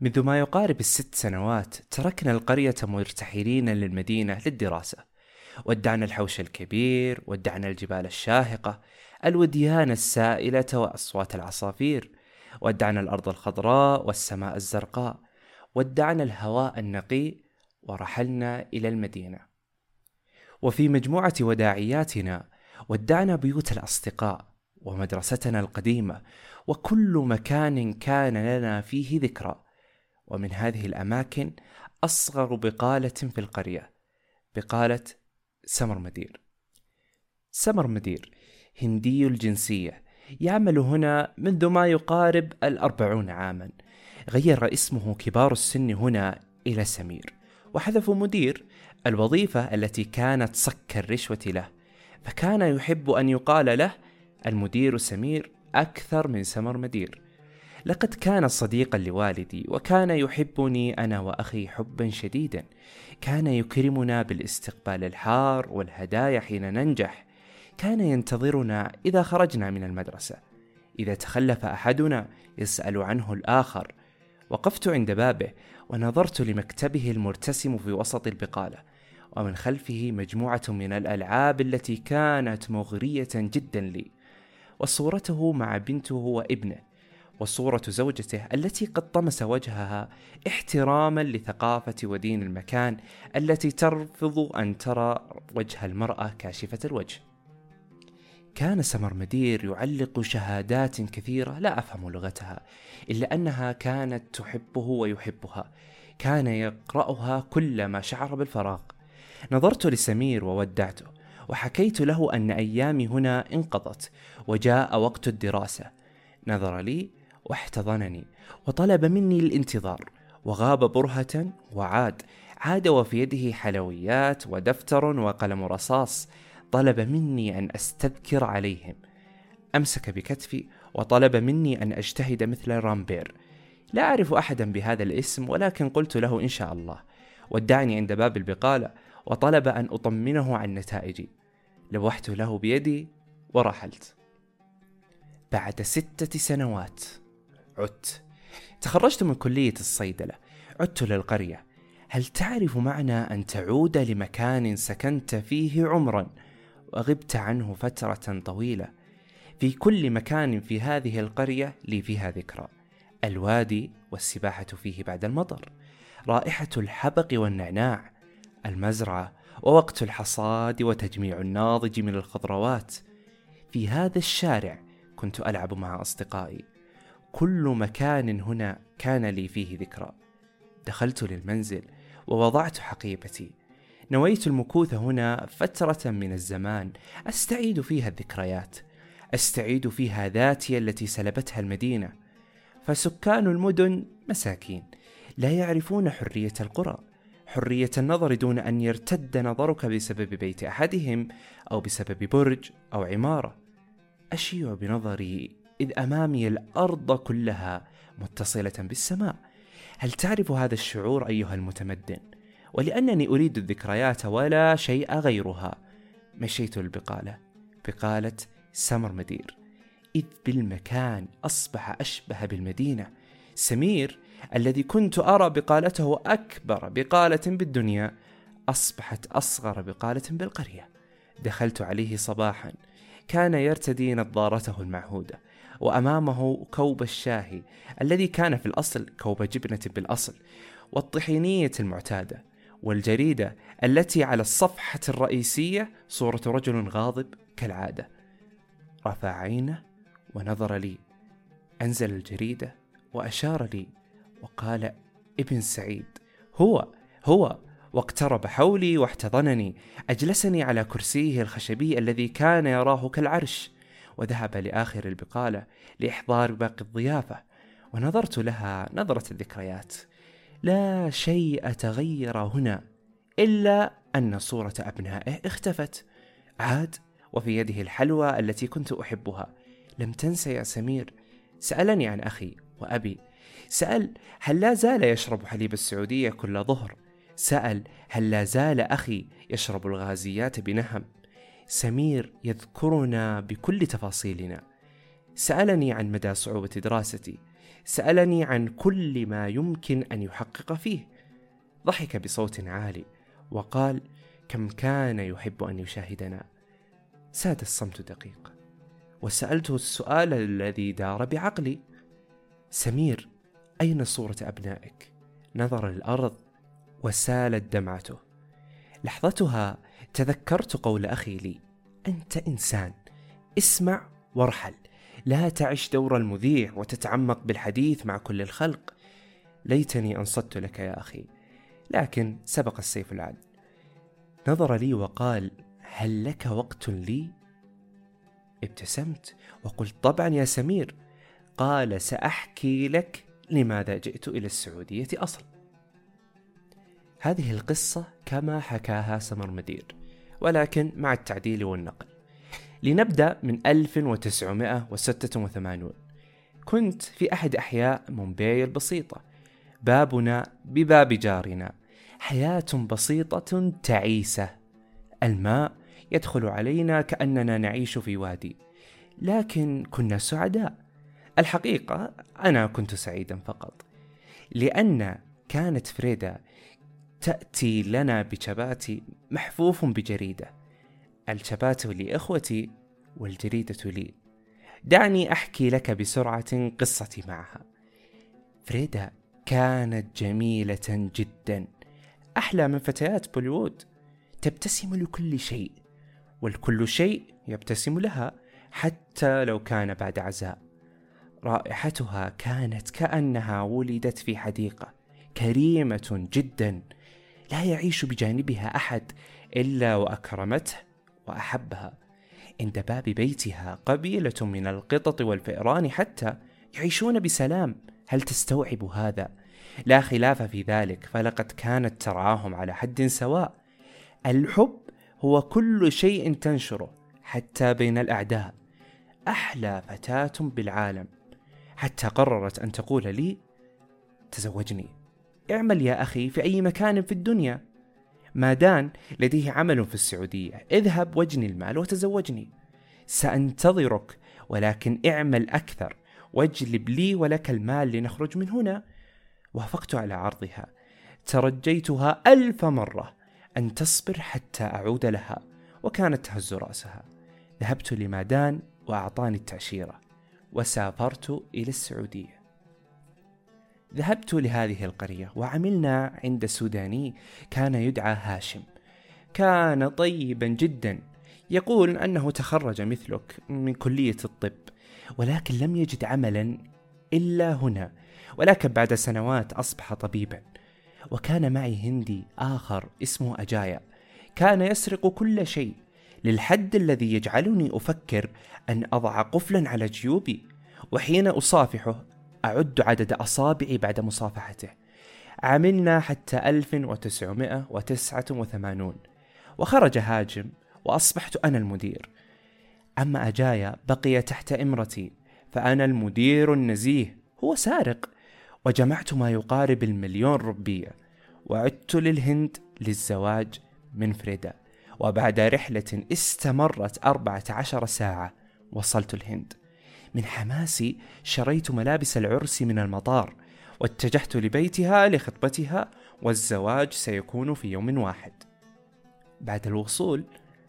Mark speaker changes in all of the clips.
Speaker 1: منذ ما يقارب الست سنوات تركنا القرية مرتحلين للمدينة للدراسة. ودعنا الحوش الكبير ودعنا الجبال الشاهقة الوديان السائلة وأصوات العصافير. ودعنا الأرض الخضراء والسماء الزرقاء. ودعنا الهواء النقي ورحلنا إلى المدينة. وفي مجموعة وداعياتنا ودعنا بيوت الأصدقاء ومدرستنا القديمة وكل مكان كان لنا فيه ذكرى. ومن هذه الأماكن أصغر بقالة في القرية بقالة سمر مدير سمر مدير هندي الجنسية يعمل هنا منذ ما يقارب الأربعون عاما. غير اسمه كبار السن هنا إلى سمير. وحذفوا مدير الوظيفة التي كانت صك الرشوة له فكان يحب أن يقال له المدير سمير أكثر من سمر مدير. لقد كان صديقا لوالدي وكان يحبني أنا وأخي حبا شديدا. كان يكرمنا بالاستقبال الحار والهدايا حين ننجح. كان ينتظرنا إذا خرجنا من المدرسة. إذا تخلف أحدنا يسأل عنه الآخر. وقفت عند بابه ونظرت لمكتبه المرتسم في وسط البقالة. ومن خلفه مجموعة من الألعاب التي كانت مغرية جدا لي. وصورته مع بنته وابنه وصورة زوجته التي قد طمس وجهها احتراما لثقافة ودين المكان التي ترفض أن ترى وجه المرأة كاشفة الوجه. كان سمر مدير يعلق شهادات كثيرة لا أفهم لغتها، إلا أنها كانت تحبه ويحبها. كان يقرأها كلما شعر بالفراغ. نظرت لسمير وودعته، وحكيت له أن أيامي هنا انقضت، وجاء وقت الدراسة. نظر لي واحتضنني وطلب مني الانتظار وغاب برهة وعاد. عاد وفي يده حلويات ودفتر وقلم رصاص. طلب مني أن أستذكر عليهم. أمسك بكتفي وطلب مني أن أجتهد مثل رامبير. لا أعرف أحدا بهذا الاسم ولكن قلت له إن شاء الله. ودعني عند باب البقالة وطلب أن أطمنه عن نتائجي. لوحت له بيدي ورحلت. بعد ستة سنوات عدت. تخرجت من كلية الصيدلة. عدت للقرية. هل تعرف معنى أن تعود لمكان سكنت فيه عمرا؟ وغبت عنه فترة طويلة. في كل مكان في هذه القرية لي فيها ذكرى. الوادي والسباحة فيه بعد المطر. رائحة الحبق والنعناع. المزرعة ووقت الحصاد وتجميع الناضج من الخضروات. في هذا الشارع كنت ألعب مع أصدقائي. كل مكان هنا كان لي فيه ذكرى. دخلت للمنزل ووضعت حقيبتي. نويت المكوث هنا فترة من الزمان. أستعيد فيها الذكريات. أستعيد فيها ذاتي التي سلبتها المدينة. فسكان المدن مساكين. لا يعرفون حرية القرى. حرية النظر دون أن يرتد نظرك بسبب بيت أحدهم أو بسبب برج أو عمارة. أشيع بنظري إذ أمامي الأرض كلها متصلة بالسماء. هل تعرف هذا الشعور أيها المتمدن؟ ولأنني أريد الذكريات ولا شيء غيرها. مشيت البقالة. بقالة سمر مدير. إذ بالمكان أصبح أشبه بالمدينة. سمير الذي كنت أرى بقالته أكبر بقالة بالدنيا أصبحت أصغر بقالة بالقرية. دخلت عليه صباحا كان يرتدي نظارته المعهودة وأمامه كوب الشاهي الذي كان في الأصل كوب جبنة بالأصل والطحينية المعتادة والجريدة التي على الصفحة الرئيسية صورة رجل غاضب كالعادة. رفع عينه ونظر لي. أنزل الجريدة وأشار لي. وقال ابن سعيد هو هو واقترب حولي واحتضنني أجلسني على كرسيه الخشبي الذي كان يراه كالعرش وذهب لآخر البقالة لإحضار باقي الضيافة ونظرت لها نظرة الذكريات. لا شيء تغير هنا إلا أن صورة أبنائه اختفت. عاد وفي يده الحلوى التي كنت أحبها. لم تنسى يا سمير سألني عن أخي وأبي سأل هل لا زال يشرب حليب السعودية كل ظهر؟ سأل هل لا زال أخي يشرب الغازيات بنهم؟ سمير يذكرنا بكل تفاصيلنا. سألني عن مدى صعوبة دراستي. سألني عن كل ما يمكن أن يحقق فيه. ضحك بصوت عالي وقال كم كان يحب أن يشاهدنا. ساد الصمت دقيقة وسألته السؤال الذي دار بعقلي. سمير أين صورة أبنائك؟ نظر الأرض وسالت دمعته. لحظتها تذكرت قول أخي لي أنت إنسان. اسمع وارحل. لا تعش دور المذيع وتتعمق بالحديث مع كل الخلق. ليتني أنصت لك يا أخي لكن سبق السيف العدل نظر لي وقال هل لك وقت لي؟ ابتسمت وقلت طبعا يا سمير. قال سأحكي لك لماذا جئت إلى السعودية أصلا هذه القصة كما حكاها سمر مدير ولكن مع التعديل والنقل. لنبدأ من 1986 كنت في أحد أحياء مومباي البسيطه بابنا بباب جارنا. حياة بسيطة تعيسة. الماء يدخل علينا كأننا نعيش في وادي لكن كنا سعداء. الحقيقة أنا كنت سعيدا فقط لأن كانت فريدا تأتي لنا بشباتي محفوف بجريدة الشبات لإخوتي والجريدة لي. دعني أحكي لك بسرعة قصتي معها. فريدا كانت جميلة جدا أحلى من فتيات بوليوود. تبتسم لكل شيء والكل شيء يبتسم لها حتى لو كان بعد عزاء. رائحتها كانت كأنها ولدت في حديقة كريمة جدا لا يعيش بجانبها أحد إلا وأكرمته وأحبها. عند باب بيتها قبيلة من القطط والفئران حتى يعيشون بسلام. هل تستوعب هذا؟ لا خلاف في ذلك فلقد كانت ترعاهم على حد سواء. الحب هو كل شيء تنشره حتى بين الأعداء. أحلى فتاة بالعالم. حتى قررت أن تقول لي تزوجني. اعمل يا أخي في أي مكان في الدنيا. ما دان لديه عمل في السعودية اذهب واجني المال وتزوجني. سأنتظرك ولكن اعمل أكثر. واجلب لي ولك المال لنخرج من هنا. وافقت على عرضها. ترجيتها ألف مرة. أن تصبر حتى أعود لها. وكانت تهز رأسها. ذهبت لمادان وأعطاني التأشيرة. وسافرت إلى السعودية. ذهبت لهذه القرية وعملنا عند سوداني كان يدعى هاشم. كان طيبا جدا. يقول أنه تخرج مثلك من كلية الطب ولكن لم يجد عملا إلا هنا ولكن بعد سنوات أصبح طبيبا. وكان معي هندي آخر اسمه أجايا. كان يسرق كل شيء. للحد الذي يجعلني أفكر أن أضع قفلا على جيوبي وحين أصافحه أعد عدد أصابعي بعد مصافحته. عملنا حتى 1989 وخرج هاجم وأصبحت أنا المدير. أما أجايا بقي تحت إمرتي فأنا المدير النزيه هو سارق وجمعت ما يقارب المليون ربية وعدت للهند للزواج من فريدا. وبعد رحلة استمرت أربعة عشر ساعة وصلت الهند. من حماسي شريت ملابس العرس من المطار واتجهت لبيتها لخطبتها والزواج سيكون في يوم واحد. بعد الوصول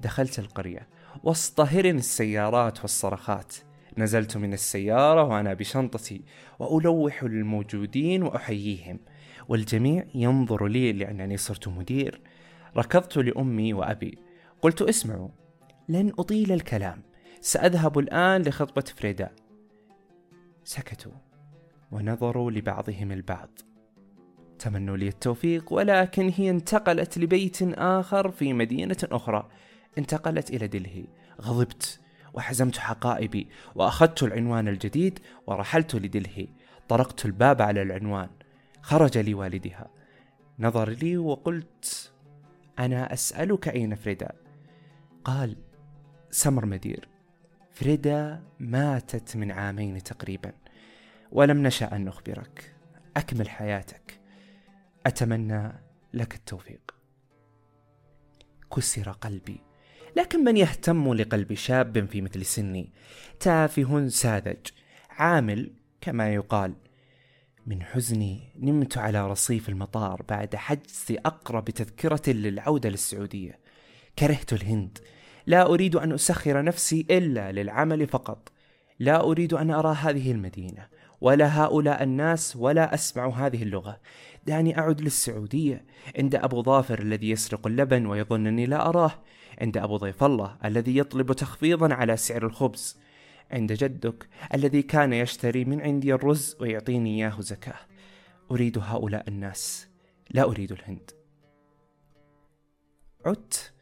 Speaker 1: دخلت القرية وسط هرن السيارات والصرخات. نزلت من السيارة وأنا بشنطتي وألوح للموجودين وأحييهم. والجميع ينظر لي لأنني صرت مدير. ركضت لأمي وأبي. قلت اسمعوا لن أطيل الكلام. سأذهب الآن لخطبة فريدا. سكتوا ونظروا لبعضهم البعض. تمنوا لي التوفيق ولكن هي انتقلت لبيت آخر في مدينة أخرى. انتقلت إلى دلهي. غضبت وحزمت حقائبي وأخذت العنوان الجديد ورحلت لدلهي. طرقت الباب على العنوان. خرج لي والدها نظر لي وقلت أنا أسألك أين فريدا؟ قال سمر مدير. فريدا ماتت من عامين تقريبا ولم نشأ أن نخبرك. أكمل حياتك. أتمنى لك التوفيق. كسر قلبي. لكن من يهتم لقلب شاب في مثل سني؟ تافه ساذج عامل كما يقال. من حزني نمت على رصيف المطار بعد حجز أقرب تذكرة للعودة للسعودية. كرهت الهند. لا أريد أن أسخر نفسي إلا للعمل فقط. لا أريد أن أرى هذه المدينة ولا هؤلاء الناس ولا أسمع هذه اللغة. دعني أعد للسعودية. عند أبو ظافر الذي يسرق اللبن ويظنني لا أراه. عند أبو ضيف الله الذي يطلب تخفيضا على سعر الخبز. عند جدك الذي كان يشتري من عندي الرز ويعطيني إياه زكاة. أريد هؤلاء الناس لا أريد الهند. عدت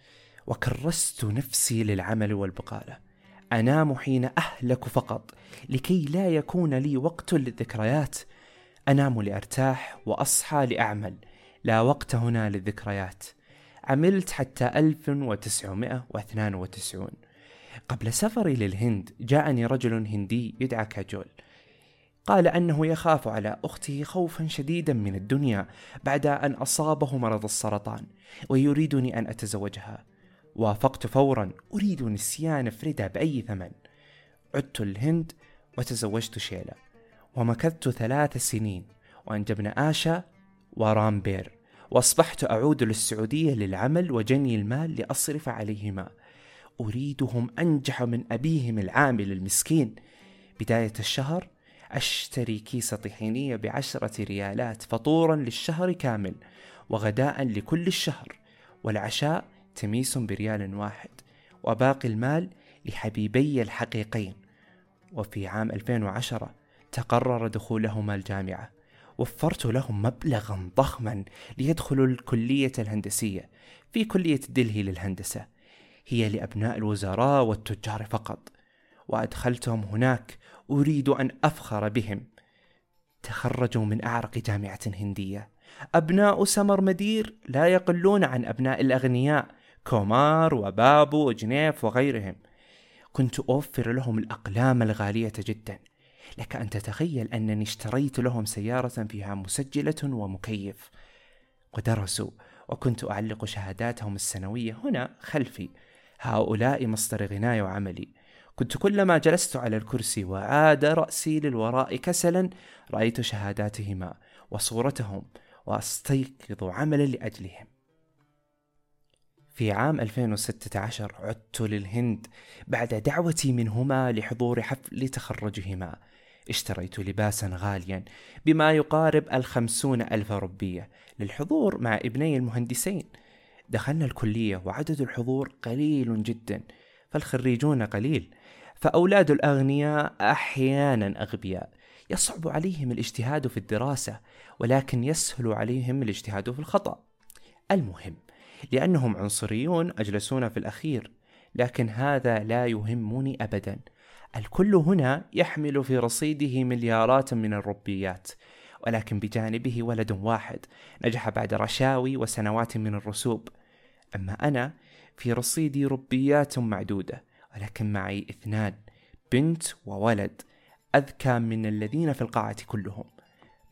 Speaker 1: وكرست نفسي للعمل والبقالة. أنام حين أهلك فقط لكي لا يكون لي وقت للذكريات. أنام لأرتاح وأصحى لأعمل لا وقت هنا للذكريات. عملت حتى 1992 قبل سفري للهند جاءني رجل هندي يدعى كاجول. قال أنه يخاف على أخته خوفا شديدا من الدنيا بعد أن أصابه مرض السرطان ويريدني أن أتزوجها. وافقت فورا أريد نسيان فريدا بأي ثمن. عدت الهند وتزوجت شيلا. ومكثت ثلاث سنين وأنجبنا آشا ورامبير. وأصبحت أعود للسعودية للعمل وجني المال لأصرف عليهما. أريدهم أنجح من أبيهم العامل المسكين. بداية الشهر أشتري كيس طحينية بعشرة ريالات فطورا للشهر كامل وغداء لكل الشهر والعشاء تميس بريال واحد وباقي المال لحبيبي الحقيقين. وفي عام 2010 تقرر دخولهما الجامعة. وفرت لهم مبلغا ضخما ليدخلوا الكلية الهندسية في كلية دلهي للهندسة. هي لأبناء الوزراء والتجار فقط. وأدخلتهم هناك أريد أن أفخر بهم. تخرجوا من أعرق جامعة هندية. أبناء سمر مدير لا يقلون عن أبناء الأغنياء كومار وبابو وجنيف وغيرهم. كنت أوفر لهم الأقلام الغالية جدا. لك أن تتخيل أنني اشتريت لهم سيارة فيها مسجلة ومكيف. ودرسوا وكنت أعلق شهاداتهم السنوية هنا خلفي. هؤلاء مصدر غناي وعملي. كنت كلما جلست على الكرسي وعاد رأسي للوراء كسلا رأيت شهاداتهما وصورتهم وأستيقظ عملا لأجلهم. في عام 2016 عدت للهند بعد دعوتي منهما لحضور حفل تخرجهما. اشتريت لباسا غاليا بما يقارب الخمسون ألف ربية للحضور مع ابني المهندسين. دخلنا الكلية وعدد الحضور قليل جدا فالخريجون قليل فأولاد الأغنياء أحيانا أغبياء. يصعب عليهم الاجتهاد في الدراسة ولكن يسهل عليهم الاجتهاد في الخطأ. المهم لأنهم عنصريون أجلسونا في الأخير لكن هذا لا يهمني أبدا. الكل هنا يحمل في رصيده مليارات من الربيات ولكن بجانبه ولد واحد نجح بعد رشاوي وسنوات من الرسوب. أما أنا في رصيدي ربيات معدودة ولكن معي اثنان بنت وولد أذكى من الذين في القاعة كلهم.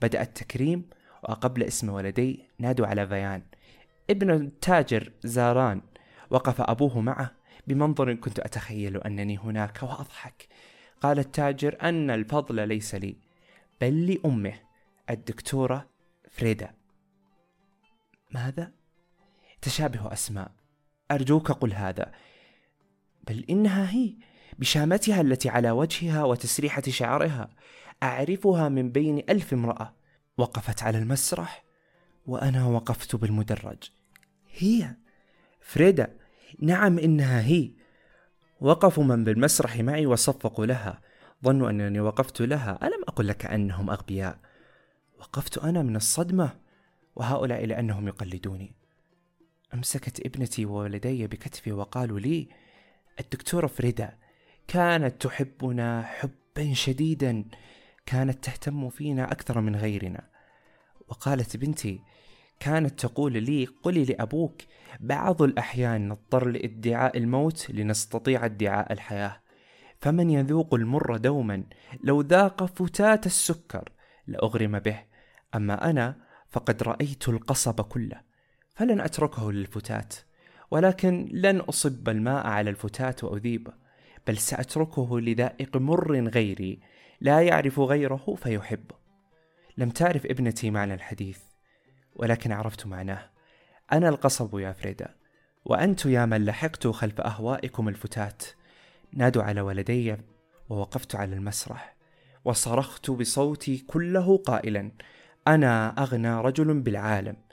Speaker 1: بدأ التكريم وقبل اسم ولدي نادوا على فيان ابن التاجر زاران وقف أبوه معه بمنظر كنت أتخيل أنني هناك وأضحك. قال التاجر أن الفضل ليس لي بل لأمه الدكتورة فريدا. ماذا؟ تشابه أسماء. أرجوك قل هذا. بل إنها هي بشامتها التي على وجهها وتسريحة شعرها أعرفها من بين ألف امرأة. وقفت على المسرح وأنا وقفت بالمدرج. هي فريدا. نعم إنها هي. وقفوا من بالمسرح معي وصفقوا لها. ظنوا أنني وقفت لها. ألم أقل لك أنهم أغبياء؟ وقفت أنا من الصدمة وهؤلاء لأنهم يقلدوني. أمسكت ابنتي وولدي بكتفي وقالوا لي الدكتورة فريدا كانت تحبنا حبا شديدا كانت تهتم فينا أكثر من غيرنا. وقالت بنتي كانت تقول لي قلي لأبوك بعض الأحيان نضطر لإدعاء الموت لنستطيع ادعاء الحياة فمن يذوق المر دوما؟ لو ذاق فتات السكر لأغرم به أما أنا فقد رأيت القصب كله. فلن أتركه للفتات ولكن لن أصب الماء على الفتاة وأذيبه بل سأتركه لذائق مر غيري لا يعرف غيره فيحبه لم تعرف ابنتي معنى الحديث ولكن عرفت معناه. أنا القصب يا فريدا وأنت يا من لحقت خلف أهوائكم الفتات. نادوا على ولدي ووقفت على المسرح وصرخت بصوتي كله قائلا أنا أغنى رجل بالعالم.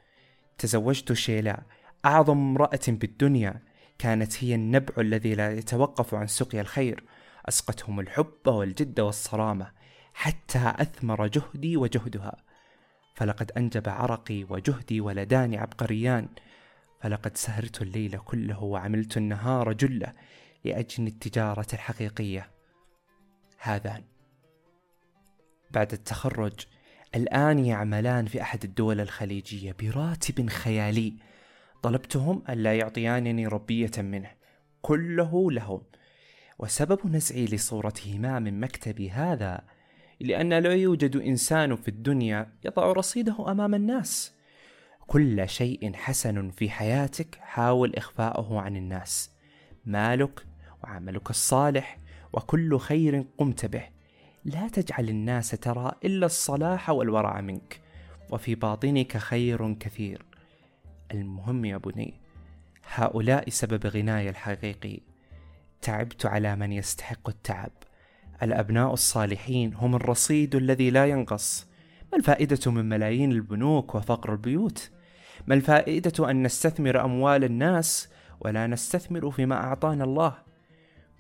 Speaker 1: تزوجت شيلا أعظم امرأة بالدنيا كانت هي النبع الذي لا يتوقف عن سقيا الخير. أسقتهم الحب والجد والصرامة حتى أثمر جهدي وجهدها. فلقد أنجب عرقي وجهدي ولدان عبقريان. فلقد سهرت الليل كله وعملت النهار جلة لأجل التجارة الحقيقية. هذان. بعد التخرج الآن يعملان في أحد الدول الخليجية براتب خيالي. طلبتهم ألا يعطيانني ربية منه. كله لهم. وسبب نزعي لصورتهما من مكتبي هذا لأن لا يوجد إنسان في الدنيا يضع رصيده أمام الناس. كل شيء حسن في حياتك حاول إخفاؤه عن الناس. مالك وعملك الصالح وكل خير قمت به. لا تجعل الناس ترى إلا الصلاح والورع منك وفي باطنك خير كثير المهم يا بني هؤلاء سبب غناي الحقيقي تعبت على من يستحق التعب الأبناء الصالحين هم الرصيد الذي لا ينقص ما الفائدة من ملايين البنوك وفقر البيوت؟ ما الفائدة أن نستثمر أموال الناس ولا نستثمر فيما أعطانا الله؟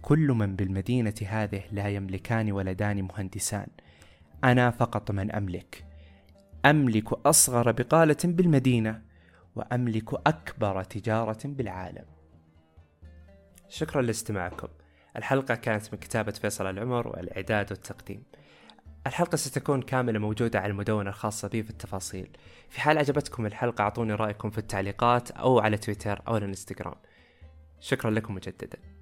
Speaker 1: كل من بالمدينة هذه لا يملكان ولدان مهندسان. أنا فقط من أملك. أملك أصغر بقالة بالمدينة وأملك أكبر تجارة بالعالم. شكرا لاستماعكم. الحلقة كانت من كتابة فيصل العمر والإعداد والتقديم. الحلقة ستكون كاملة موجودة على المدونة الخاصة بي في التفاصيل. في حال عجبتكم الحلقة أعطوني رأيكم في التعليقات أو على تويتر أو الإنستغرام. شكرا لكم مجددا.